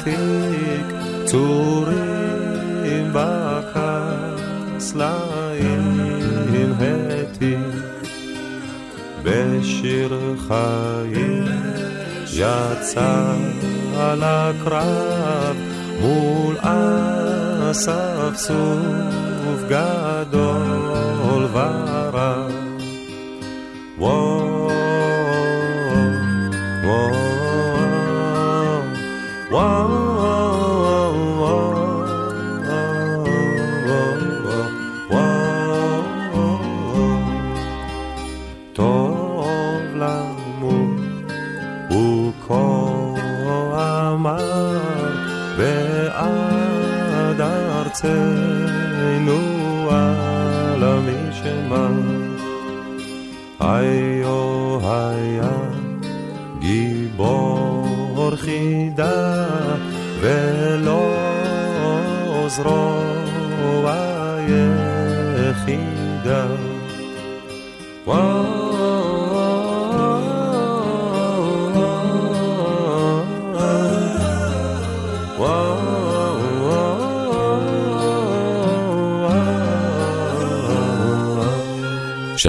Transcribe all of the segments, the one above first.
עתיק צורים בחסליים העתיק בשיר חיים יצא על הקרב מול אספסוף גדול.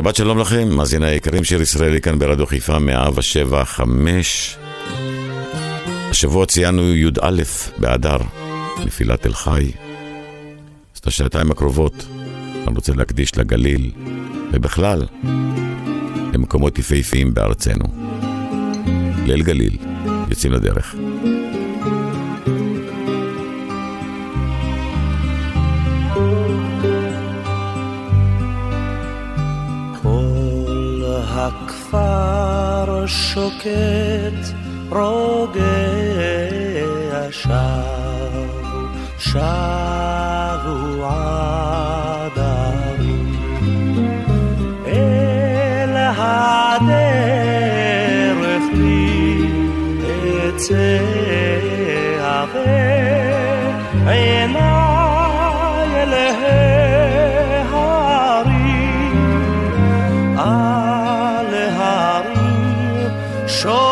שבת שלום לכם, מאזיני היקרים, שיר ישראלי כאן ברדיו חיפה, מאה ושבע חמש. השבוע ציינו י"א באדר, נפילת תל חי. אז את השעתיים הקרובות אני רוצה להקדיש לגליל, ובכלל, למקומות יפהפיים בארצנו. ליל גליל, יוצאים לדרך. הכפר שוקט רוגע שבו שבו עדרים אל הדרך לי אצא עיניי show.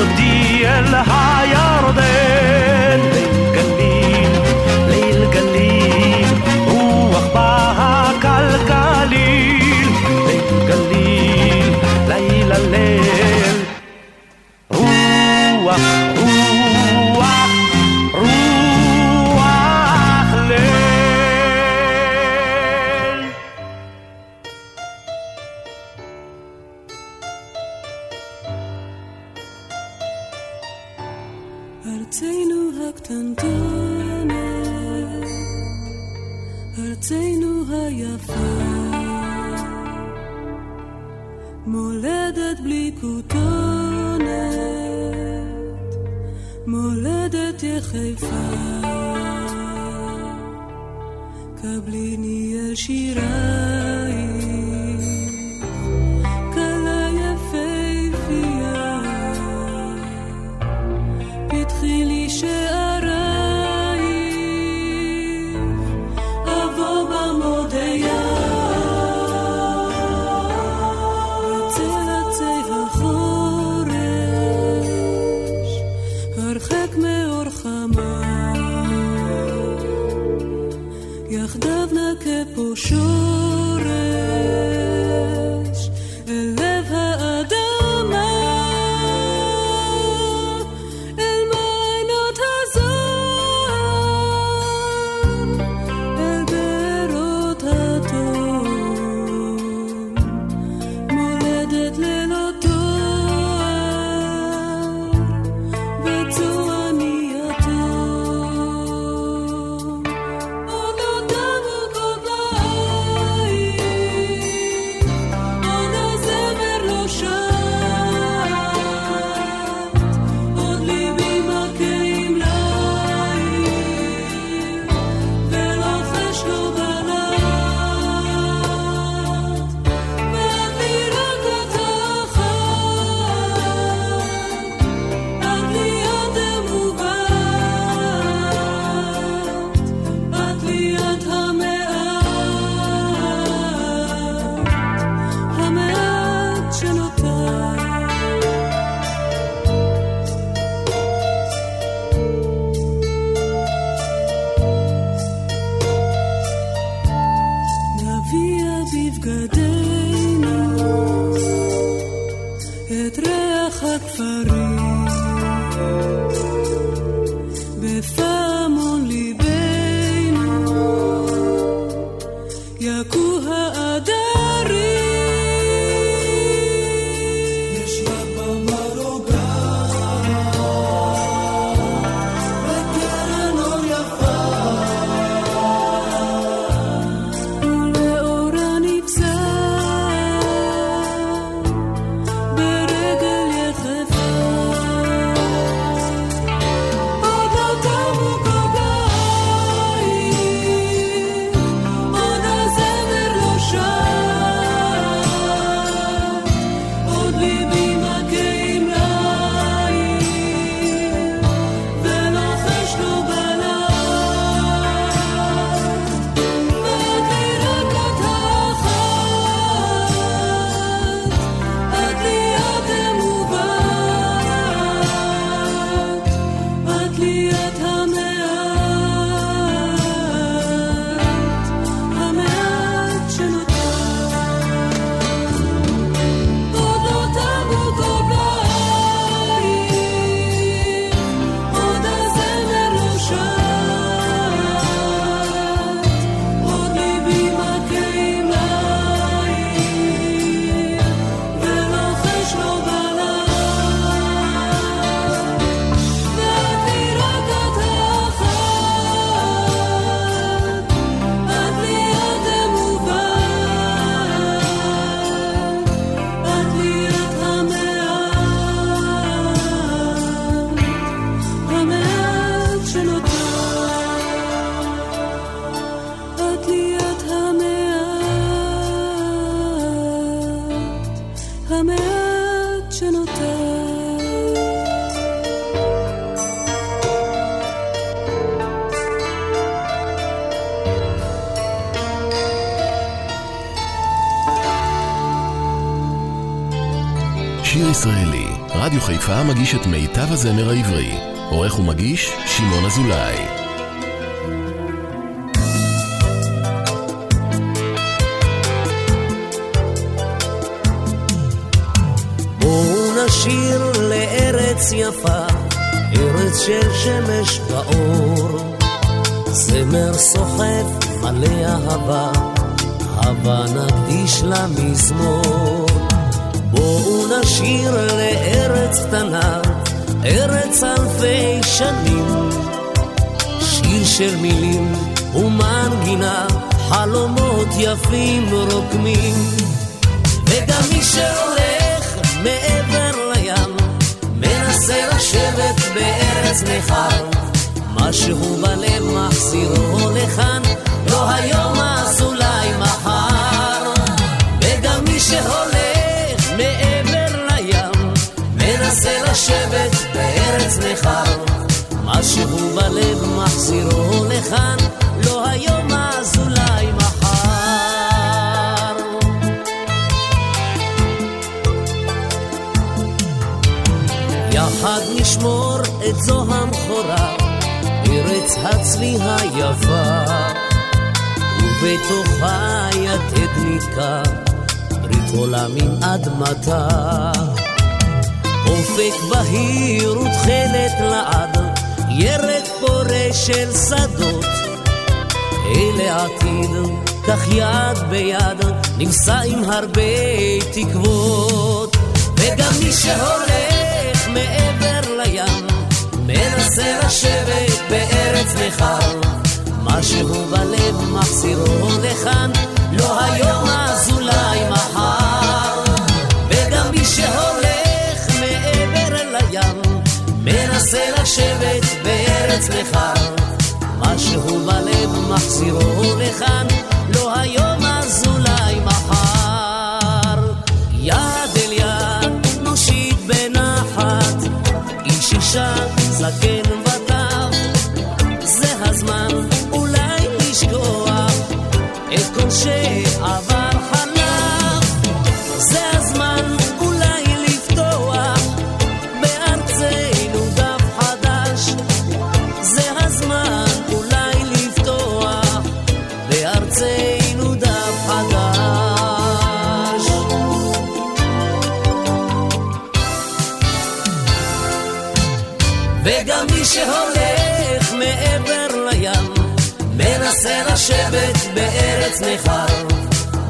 melodie elle har הזמר העברי. עורך ומגיש, שמעון אזולאי. נשיר לארץ יפה, ארץ של שמש ואור. זמר סוחף מלא אהבה, הבה נקדיש למזמור. בואו נשיר לארץ קטנה, ארץ אלפי שנים. שיר של מילים ומנגינה, חלומות יפים רוקמים. וגם מי שהולך מעבר לים, מנסה לשבת בארץ נכר. משהו בלב מחזירו לכאן, לא היום אז אולי מחר. וגם מי שהולך לשבת בארץ נכר. משהו בלב מחזירו לכאן, לא היום אז אולי מחר. יחד נשמור את זו המכורה, ארץ הצלי היפה, ובתוכה יתד נתקע, ברית עולם עם אדמתה. אופק בהיר ותכלת לעד, ירד פורה של שדות. אלה עתיד, כך יד ביד, נישא עם הרבה תקוות. וגם מי שהולך מעבר לים, מנסה לשבת בארץ נכר. משהו בלב מחזירו לכאן, לא היום אז אולי מנסה לשבת בארץ נכר. משהו בלב מחזירו לכאן, לא היום אז אולי מחר. יד אל יד נושיט בנחת, איש אישה זקן וטף. זה הזמן אולי לשכוח את כל שעבר שהולך מעבר לים, מנסה לשבת בארץ נכר.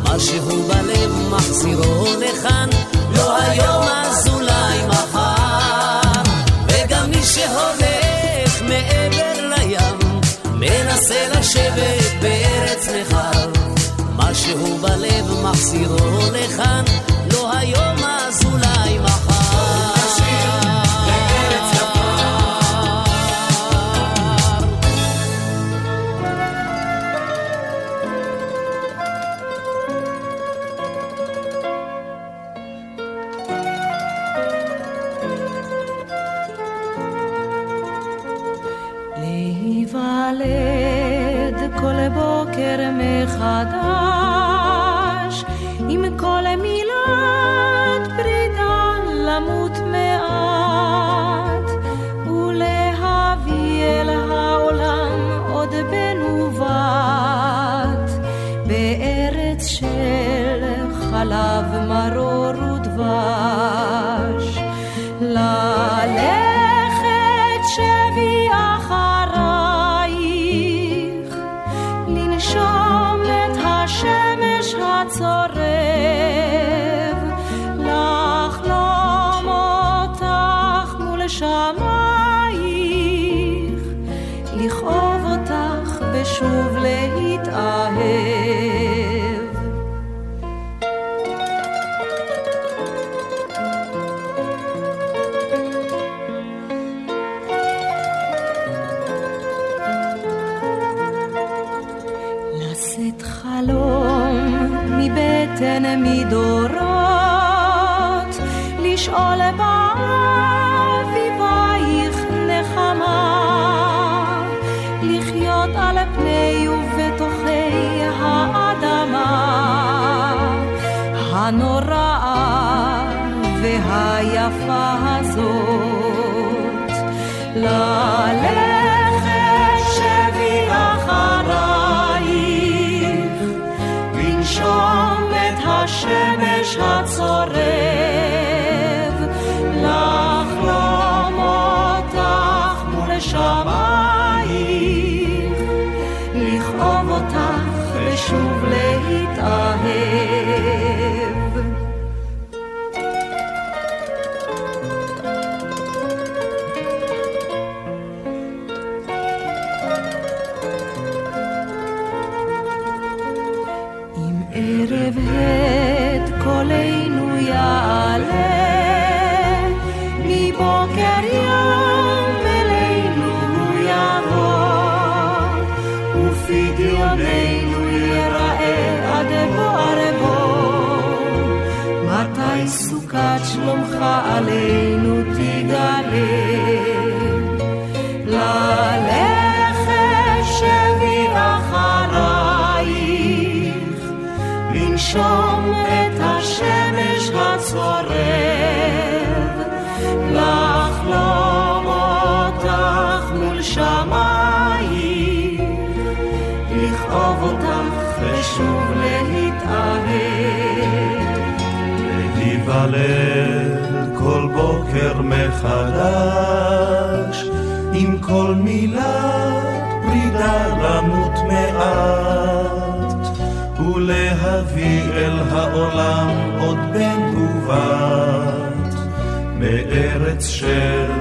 משהו בלב מחזירו לכאן, לא היום אז אולי מחר. וגם מי שהולך מעבר לים, מנסה לשבת בארץ נכר. משהו בלב מחזירו לכאן, לא היום אז בארץ של חלב מרור ודבש. יד שלומך עלינו תגלה. ללכת שבי אחרייך, לנשום את השמש הצורך. מתפלל כל בוקר מחדש, עם כל מילת פרידה למות מעט, ולהביא אל העולם עוד בן ובת, מארץ של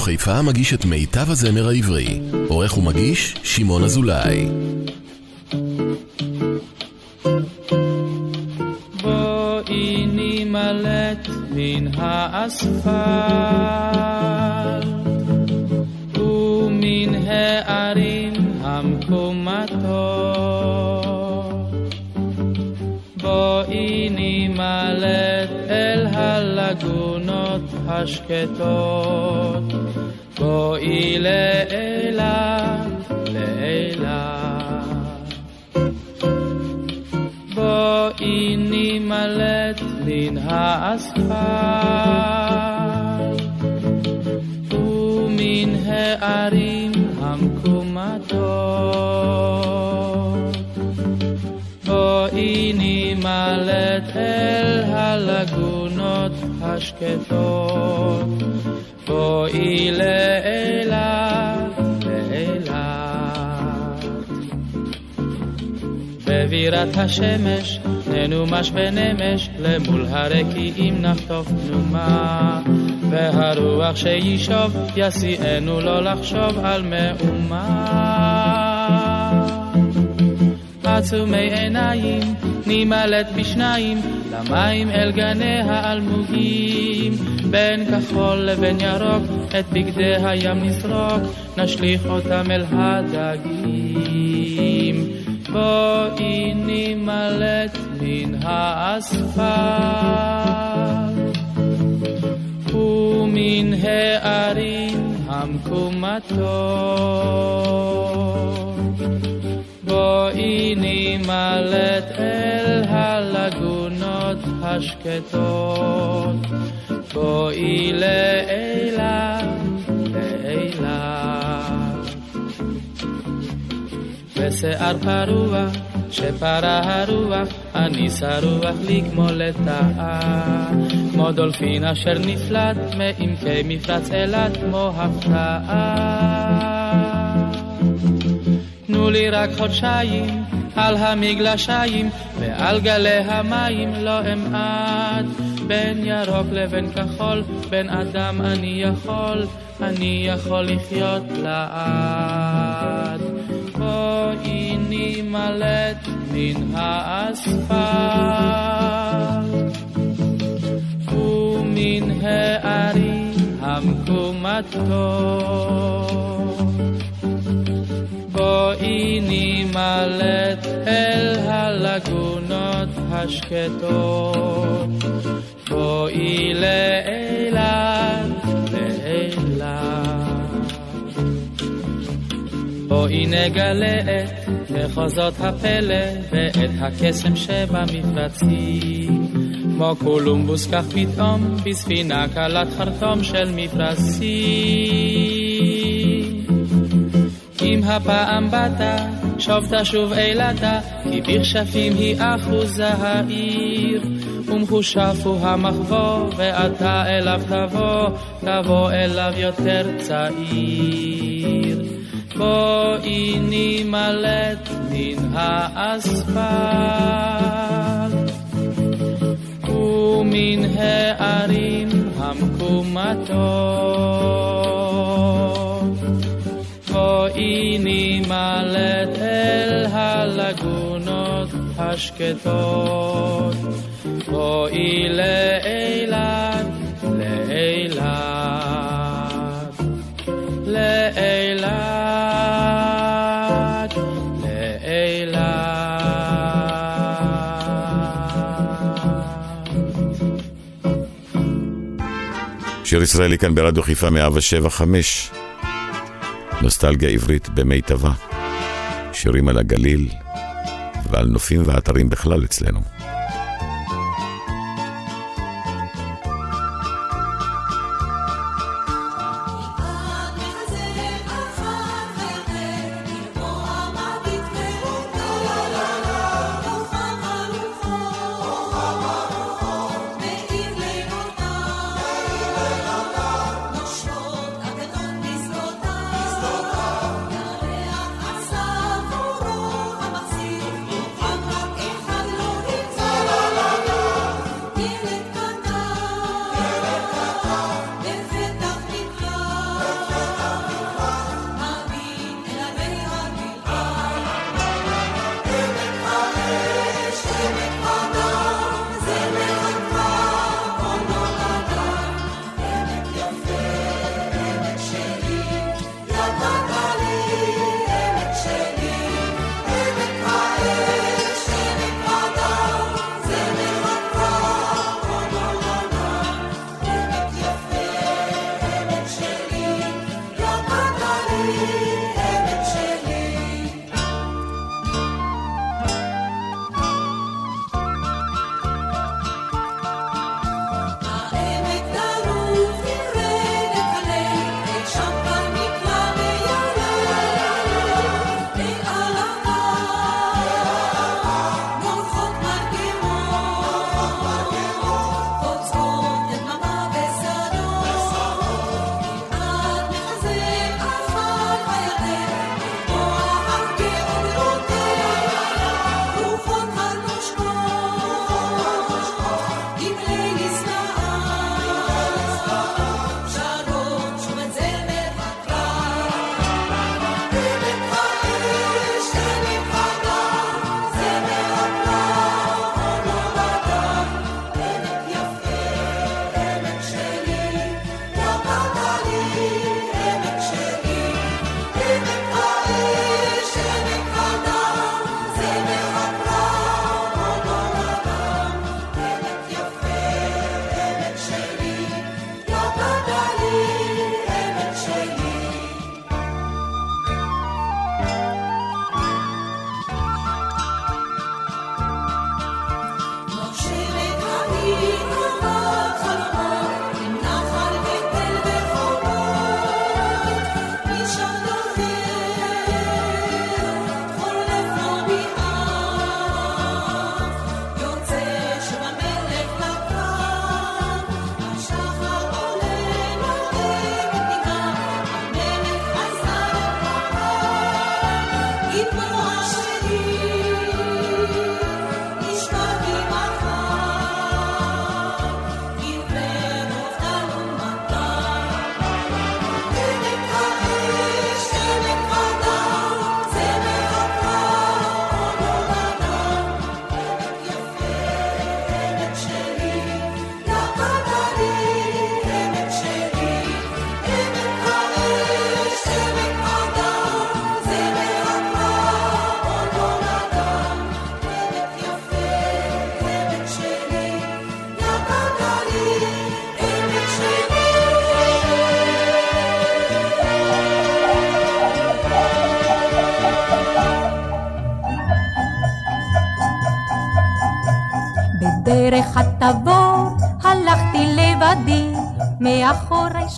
רדיו חיפה מגיש את מיטב הזמר העברי. עורך ומגיש, שמעון אזולאי. בואי נימלט מן האספלט ומן הערים המקומטות. בואי נימלט אל הלגונות השקטות. בואי בבירת השמש ננומש בנמש, למול הרקיעים נחטוף תנומה. והרוח שישוב יסיענו לא לחשוב על מאומה. עצומי עיניים נימלט בשניים למים אל גני האלמוגים בין כחול לבין ירוק את בגדי הים נזרוק נשליך אותם אל הדגים בואי נימלט מן האספלט ומן הערים המקומטות בואי נימלט אל הלגונות השקטות, בואי לאילת. בשיער פרוע, שפרה הרוח, אני שרוח לי כמו לטאה, כמו דולפין אשר נפלט מעמקי מפרץ אילת כמו הפתעה. תנו לי רק חודשיים על המגלשיים ועל גלי המים לא אמעט בין ירוק לבין כחול בין אדם אני יכול אני יכול לחיות לעד בואי נימלט מן האספלט ומן הערים המקומטות בואי נימלט אל הלגונות השקטות, בואי לאילת, לאילת. בואי נגלה את מחוזות הפלא ואת הקסם שבמפרצים. כמו קולומבוס כך פתאום בספינה קלת חרטום של מפרשים. אם הפעם באת, שוב תשוב אילתה, כי בכשפים היא אחוזה העיר. ומחושף הוא המחבוא, ואתה אליו תבוא, תבוא אליו יותר צעיר. בואי נימלט מן האספלט ומן הערים המקומטות. בואי נימלט אל הלגונות השקטות. בואי לאילת, לאילת, לאילת, שיר ישראלי כאן ברדיו חיפה 175. נוסטלגיה עברית במיטבה. שירים על הגליל ועל נופים ואתרים בכלל אצלנו.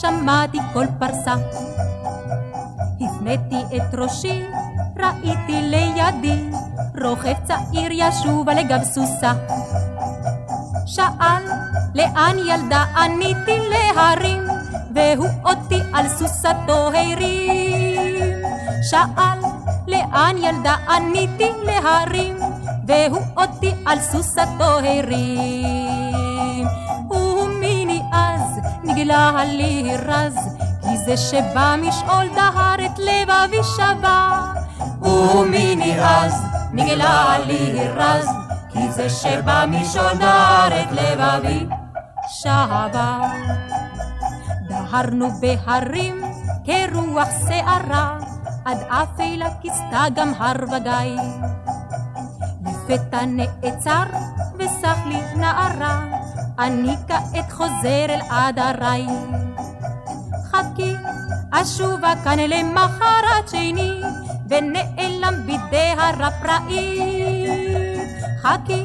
שמעתי כל פרסה. הפניתי את ראשי, ראיתי לידי, רוכב צעיר ישוב על גב סוסה. שאל, לאן ילדה? עניתי להרים, והוא אותי על סוסתו הרים. שאל, לאן ילדה? עניתי להרים, והוא אותי על סוסתו הרים. נגלה לי רז, כי זה שבא משאול דהר את לבבי שבה. ומיני אז נגלה לי רז, כי זה שבא משאול דהר את לבבי שבה. דהרנו בהרים כרוח שערה, עד אפלה כיסתה גם הר וגיא. לפתע נעצר וסח לי נערה, אני כעת חוזר אל עדריי. חכי, אשובה כאן למחרת שני, ונעלם בדהרה פראית. חכי,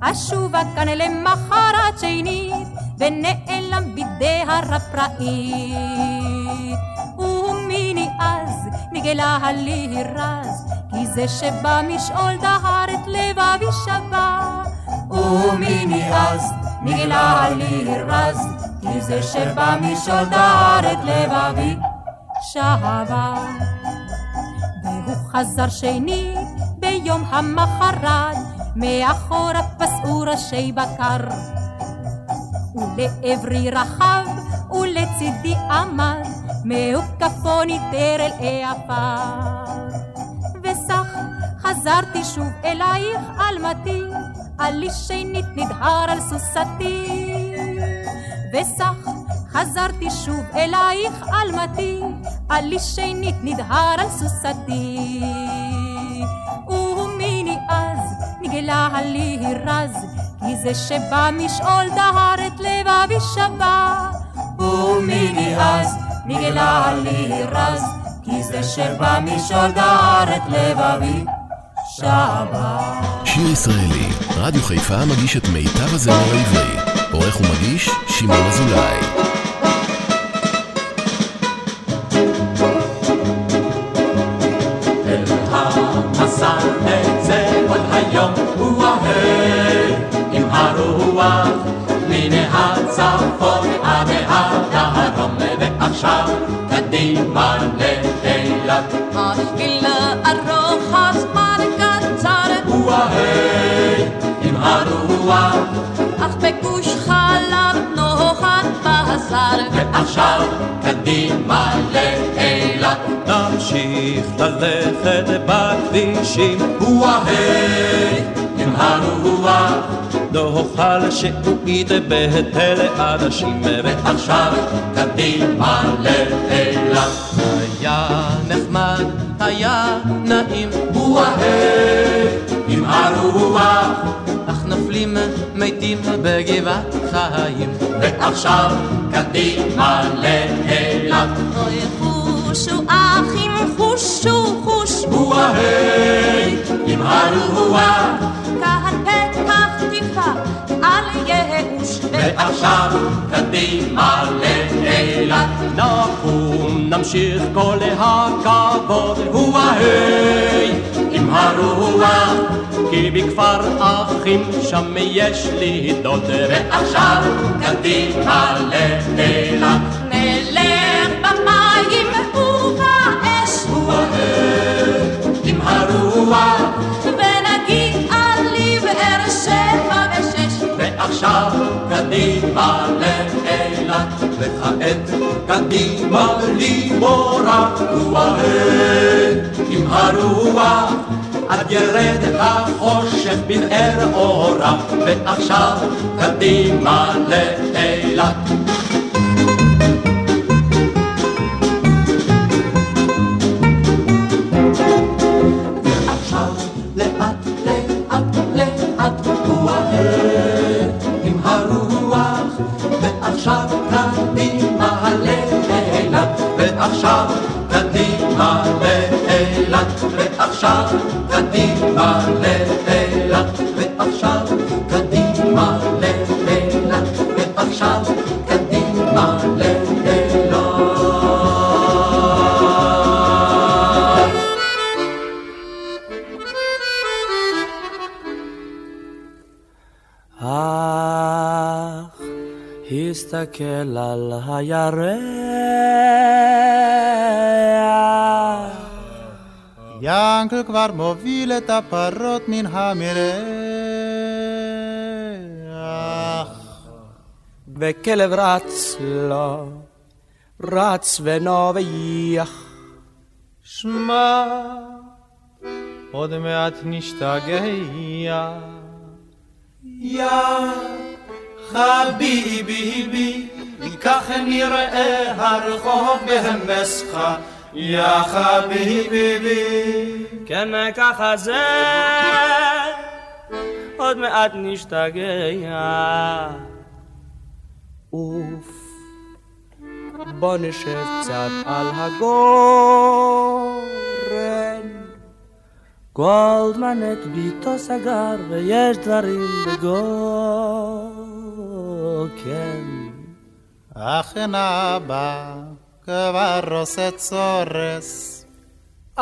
אשובה כאן למחרת שני, ונעלם בדהרה פראית. ומיני אז נגלה לי רז, כי זה שבא משאול דהר את לבבי שבה. ומיני אז נגלה לי רז, כי זה שבא משאול דהר את לבבי שבה. והוא חזר שני ביום המחרת, מאחורה פסעו ראשי בקר. ולעברי רחב ולצידי עמד, מהוקפו ניטר אל העפר. חזרתי שוב אלייך אלמתי, עלי שנית נדהר על סוסתי. וסך חזרתי שוב אלייך אלמתי, עלי שנית נדהר על סוסתי. ומיני אז נגלה לי רז, כי זה שבא משאול דהר את לבבי שבה. ומיני אז נגלה לי רז, כי זה שבא משאול דהר את לבבי שבה. שיר ישראלי, רדיו חיפה מגיש את מיטב הזמר העברי. עורך ומגיש, שמעון אזולאי. אל המסע נצא עוד היום, אך בגוש חלב נוחת בשר. ועכשיו קדימה לאילת. נמשיך ללכת בכבישים, וואהי, עם הרוח, נאכל שעועית בהיטל אנשים, ועכשיו קדימה לאילת. היה נחמד, היה נעים, וואהי, הרוח, אך נופלים מתים בגבעת חיים. ועכשיו קדימה לאילת. אוי חושו אחים חושו חושו, וואהי, עם הרוח, כאן פתח תקווה על ייאוש. ועכשיו קדימה לאילת. נקום, נמשיך כל הכבוד, וואהי, עם הרוח, כי בכפר אחים שם יש לי דוד. ועכשיו קדימה לאילת. נלך במים ובאש, וואהי, עם הרוח, ונגיע לבאר שבע ושש. ועכשיו קדימה לאילת. וכעת קדימה בלי מורא, וואהי, עם הרוח. עד ירד החושך בבאר אורה, ועכשיו קדימה לאילת. וואהי עם הרוח ועכשיו קדימה לאילת, ועכשיו קדימה לאילת, ועכשיו קדימה לאילת. אך הסתכל על הירח את הפרות מן המרח. וכלב רץ לו, רץ ונובח. שמע, עוד מעט נשתגע. יא חביבי, כך נראה הרחוב בהמסך. יא חביבי. כן ככה זה, עוד מעט נשתגע. אוף, בוא נשב קצת על הגורן. גולדמן את ביתו סגר ויש דברים בגוקן. אכן אבא כבר צורס. את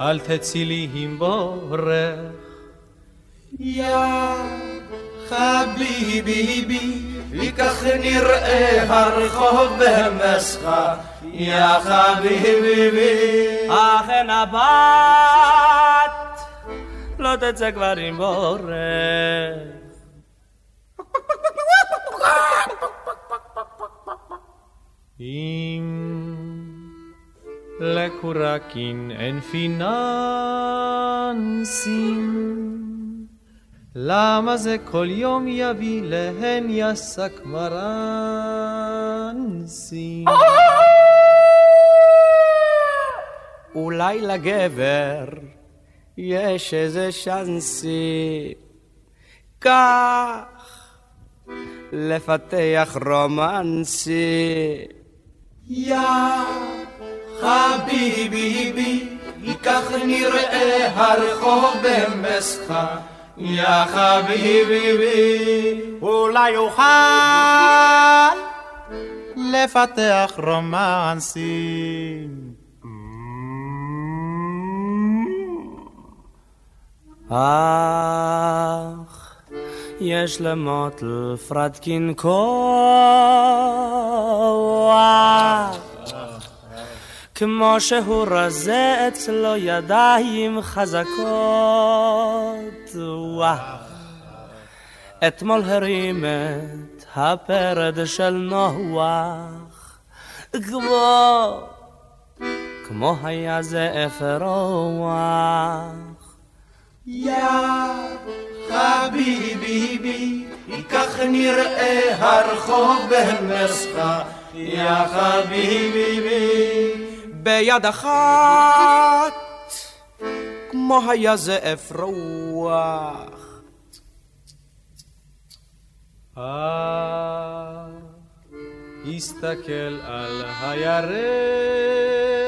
אל תצאי לי עם בורך. יא חביבי, כך נראה הרחוב במסחה. יא חביבי. אכן הבת לא תצא כבר עם בורח. אם לקורקין אין פיננסים, למה זה כל יום יביא להן יסק מרנסים? אולי לגבר יש איזה שאנסי כך לפתח רומנסי. יא חביבי, כך נראה הרחוב במסחה. יא חביבי. אולי אוכל לפתח רומנסים. אך יש למוטל פרדקין כוח כמו שהוא רזה אצלו ידיים חזקות. אתמול הרים את הפרד של נוח. כמו כמו היה זה אפרוח יא חביבי, כך נראה הרחוב במסחה. יא חביבי. ביד אחת כמו היה זאב רוח. אה, הסתכל על הירח.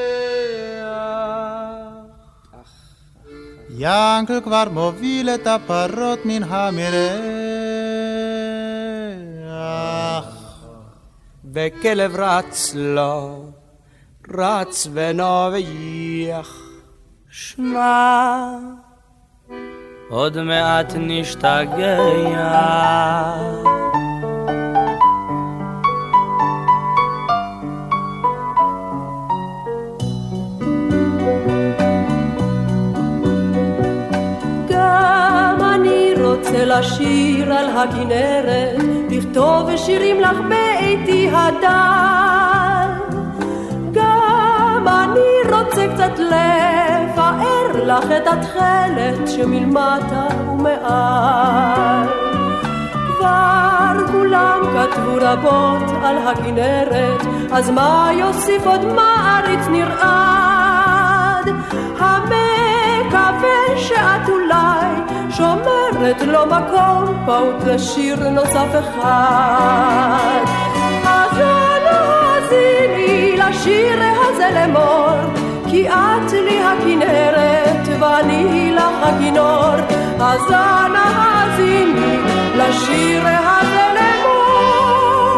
ינקל כבר מוביל את הפרות מן המרח. וכלב רץ לו, רץ ונובח. שמע, עוד מעט נשתגע. רוצה לשיר על הכנרת, לכתוב שירים לך באיתי הדל. גם אני רוצה קצת לפאר לך את התכלת שמלמטה ומעל. כבר כולם כתבו רבות על הכנרת, אז מה יוסיף עוד מעריץ נרעד? המקווה שאת אולי שומרת לו מקום פעוט לשיר נוסף אחד. אז אנא האזיני לשיר הזה לאמור, כי את לי הכנרת ואני לך הכינור. אז אנא האזיני לשיר הזה לאמור,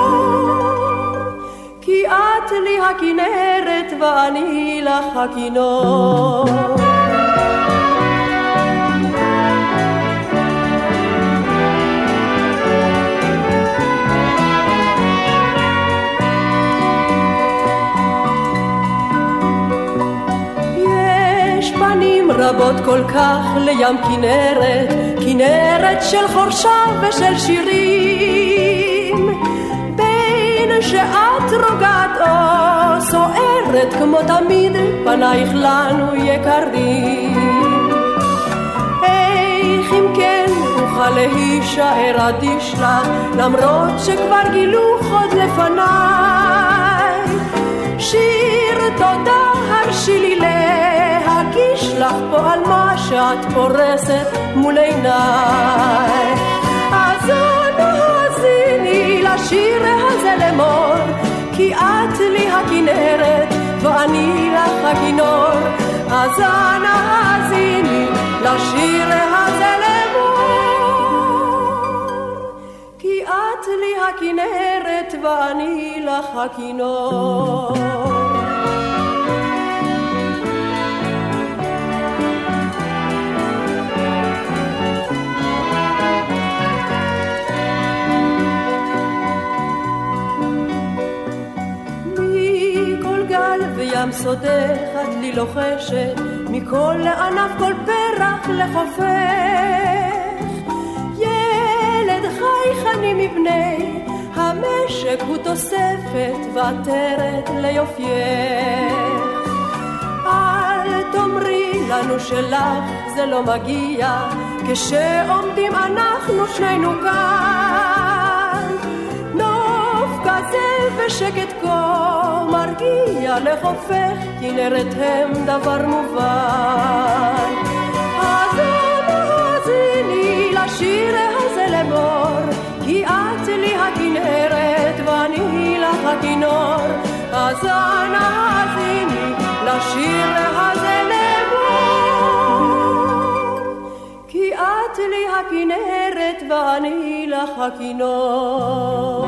כי את לי הכנרת ואני לך הכינור. רבות כל כך לים כנרת, כנרת של חורשה ושל שירים. בין שאת רוגעת או סוערת כמו תמיד, פנייך לנו יקרים. איך אם כן אוכל להישאר אדיש לך, למרות שכבר גילו חוד לפניי. שיר תודה הרשי לי להגיש לך פה על מה שאת פורסת מול עיניי. אז אנא האזיני לשיר הזה לאמור, כי את לי הכנרת ואני לך הכינור. אז אנא האזיני לשיר הזה לאמור, כי את לי הכנרת ואני לך הכינור. וים סודך את לי לוחשת, מכל ענף כל פרח לחופך. ילד חייכני מבני המשק הוא תוספת ועטרת ליופייך. אל תאמרי לנו שלך זה לא מגיע, כשעומדים אנחנו שנינו כאן. ושקט כה מרגיע לחופך, כנרת הם דבר מובן. אז האזיני לשיר הזה לאמור, כי את לי הכנרת ואני לך הכינור. אז אנא האזיני לשיר הזה לאמור, כי את לי הכנרת ואני לך הכינור.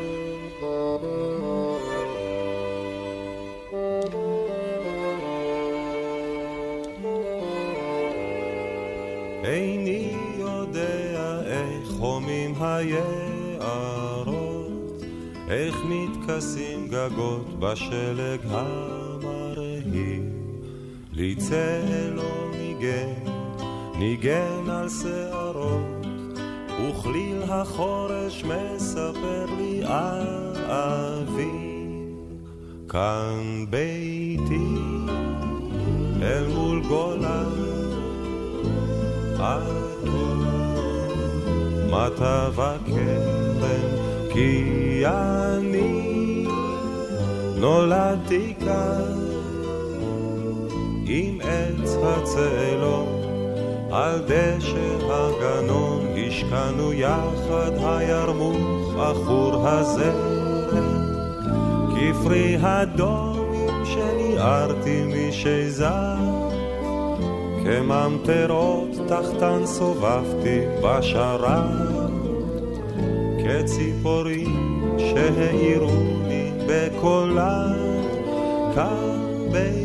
על שערות, וכליל החורש מספר לי על אביב. כאן ביתי, אל מול גולן, מטב הכרם, כי אני נולדתי כאן עם עץ על דשא הגנון השקענו יחד הירמוך עכור הזרם, כפרי הדומים שניערתי משזר. כממטרות תחתן סובבתי בשרת, כציפורים שהעירוני בקולן, כאן ביתי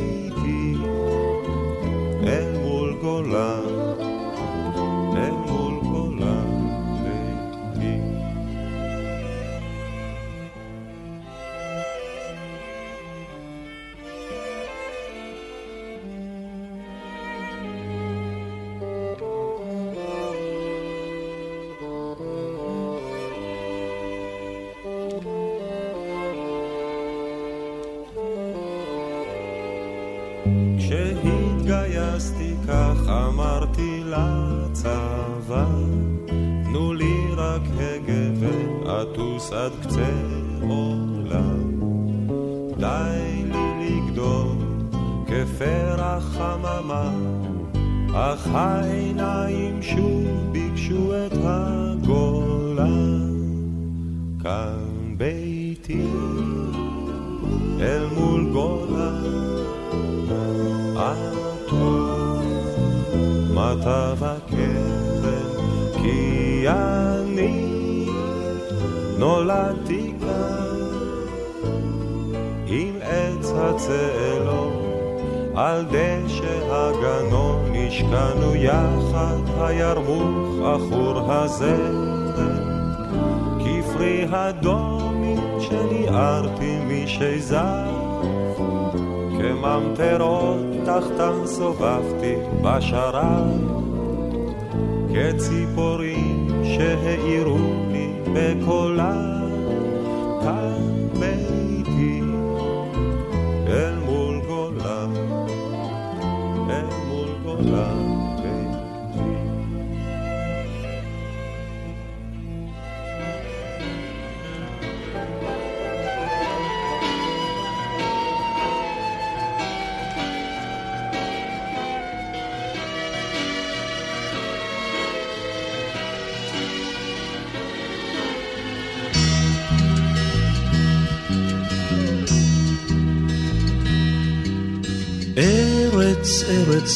השקענו יחד, הירמוך עכור הזרת, כפרי הדומים שניערתי משזר, כממטרות תחתן סובבתי בשרת, כציפורים שהעירו לי בקולה,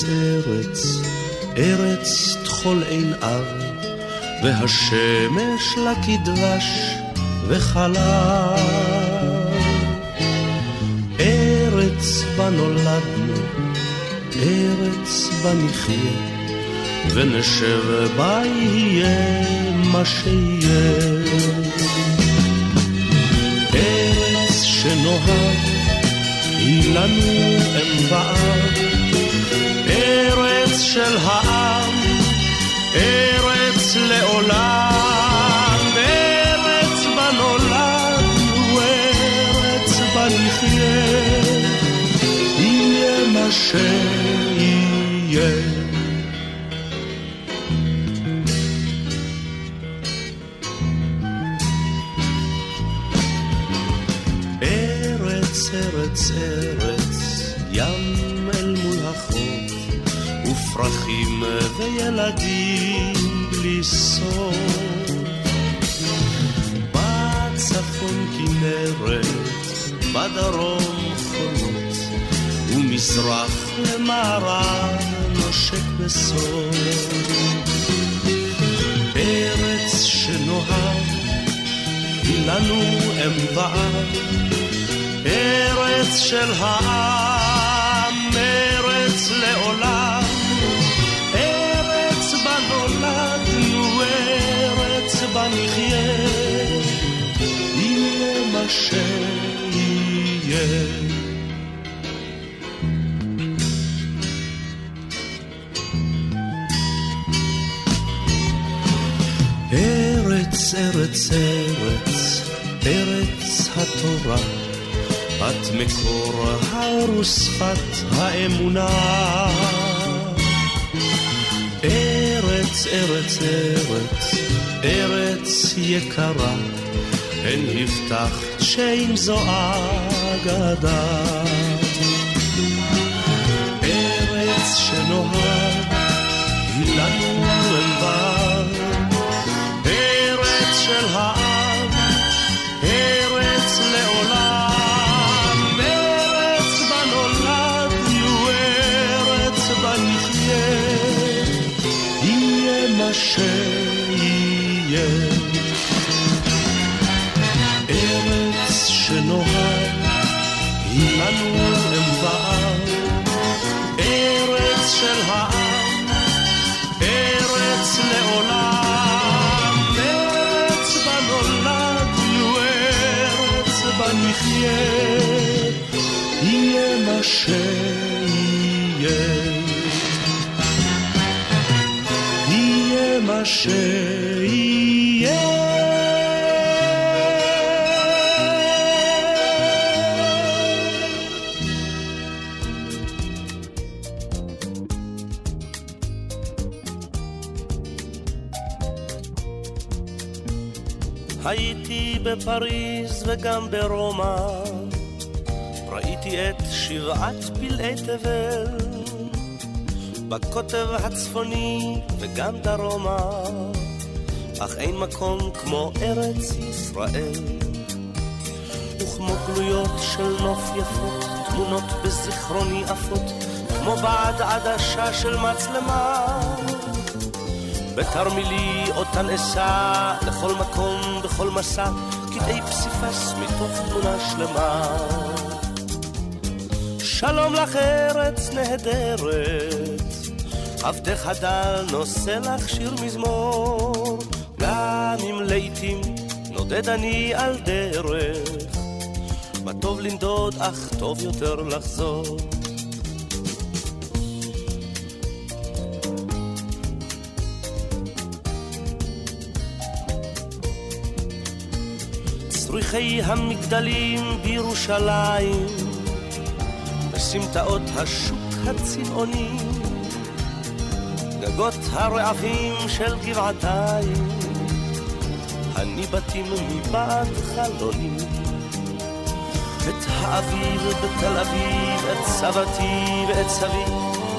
ארץ, ארץ, ארץ טחול אין אב, והשמש לה כדבש וחלב. ארץ בה נולדנו, ארץ בה נחיה, ונשב בה יהיה מה שיהיה. ארץ שנוהג היא לנו אם ואב, של העם, ארץ לעולם, ארץ בה נולדנו, ארץ בה נחיה, יהיה מה שיהיה. ארץ, ארץ, ארץ, ים ופרחים וילדים בלי סוף. בצפון כנרת, בדרום חולות, ומזרח למערב נושק בסוף. ארץ שנוהג היא לנו אם ואב, ארץ של העם, ארץ לעולם, ארץ בה נחיה, יהיה מה שיהיה. ארץ, ארץ, ארץ, ארץ התורה, את מקור האור ושפת האמונה. ארץ, ארץ, ארץ, ארץ יקרה, הן הבטחת שאם זו אגדה. ארץ שנוהג, נחיה, יהיה מה שיהיה. יהיה מה שיהיה. הייתי בפריז וגם ברומא, ראיתי את שבעת פלאי תבל, בקוטב הצפוני וגם דרומה, אך אין מקום כמו ארץ ישראל. וכמו גלויות של נוף יפות, תמונות בזיכרוני עפות, כמו בעד עדשה של מצלמה. בתרמילי אותן אשא לכל מקום, בכל מסע, קטעי פסיפס מתוך תמונה שלמה. שלום לך ארץ נהדרת, עבדך דל נושא לך שיר מזמור, גם אם לעתים נודד אני על דרך, מה טוב לנדוד אך טוב יותר לחזור. צריכי המגדלים בירושלים, בסמטאות השוק הצבעוני, גגות הרעפים של גבעתיים, הניבטים מבעד חלונים. את האביב בתל אביב, את סבתי ואת סבי,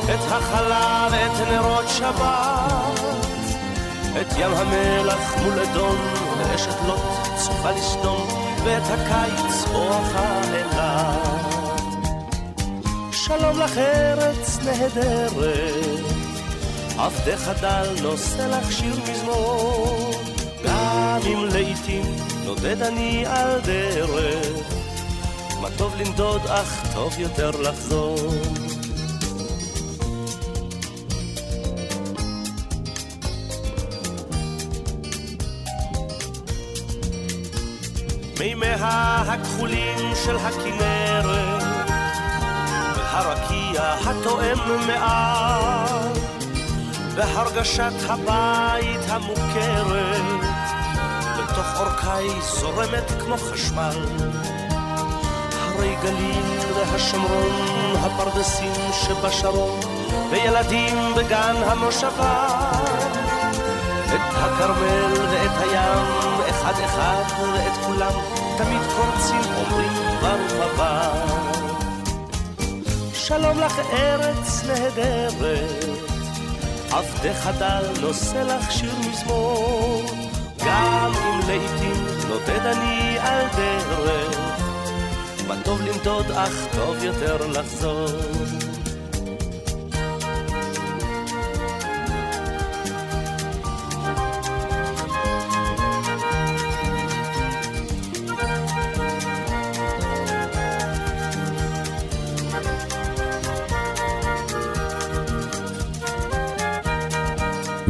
את החלה ואת נרות שבת, את ים המלח מול אדום ואשת לוט צופה לסדום, ואת הקיץ בואכה אליו. שלום לך ארץ נהדרת, עבדך דל נושא לך שיר מזמור, גם אם לעתים נודד אני על דרך, מה טוב לנדוד אך טוב יותר לחזור. מימיה הכחולים של הכנרת והרקיע התואם מעל והרגשת הבית המוכרת לתוך אורכי זורמת כמו חשמל. הרי גליל והשומרון הפרדסים שבשרון וילדים בגן המושבה את הכרמל ואת הים אחד אחד ואת כולם תמיד קורצים אומרים ברוך הבא. שלום לך ארץ נהדרת, עבדך דל נושא לך שיר מזמור, גם אם לעתים נודד אני על דרך, מה טוב לנדוד אך טוב יותר לחזור.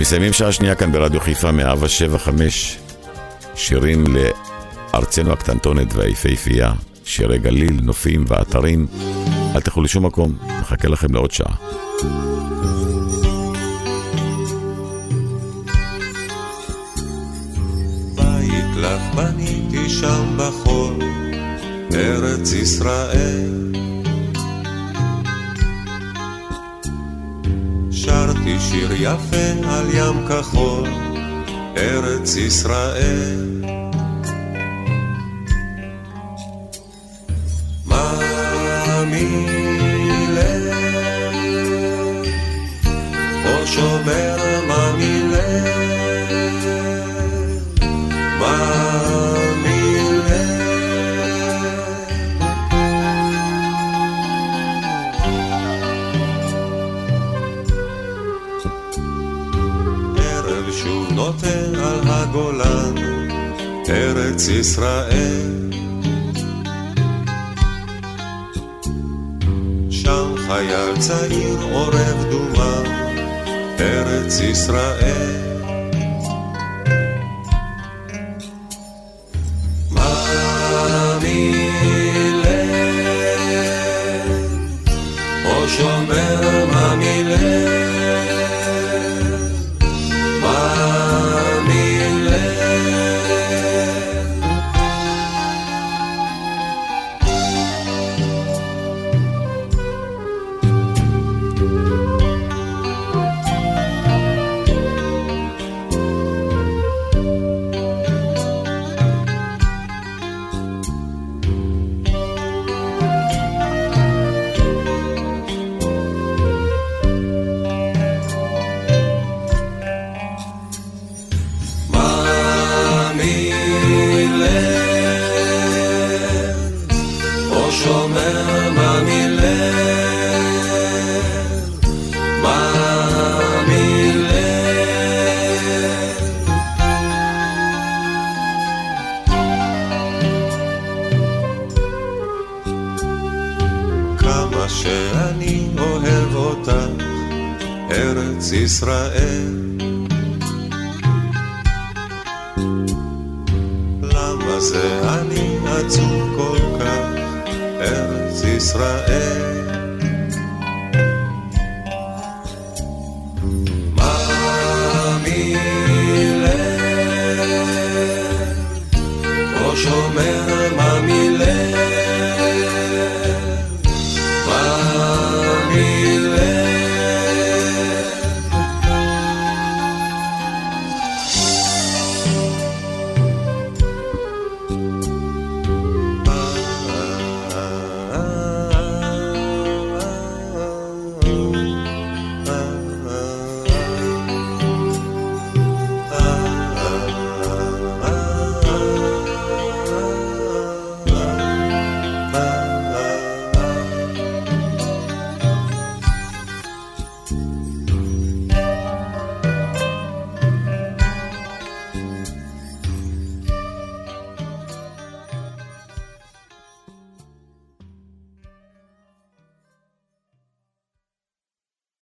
מסיימים שעה שנייה כאן ברדיו חיפה מאבה שבע חמש שירים לארצנו הקטנטונת והיפהפייה, שירי גליל, נופים ואתרים. אל תלכו לשום מקום, מחכה לכם לעוד שעה. בית לך בניתי שם בחול, ארץ ישראל. שרתי שיר יפה על ים כחול, ארץ ישראל. ממילא, או שומר ארץ ישראל. שם חייל צעיר עורב דומה, ארץ ישראל.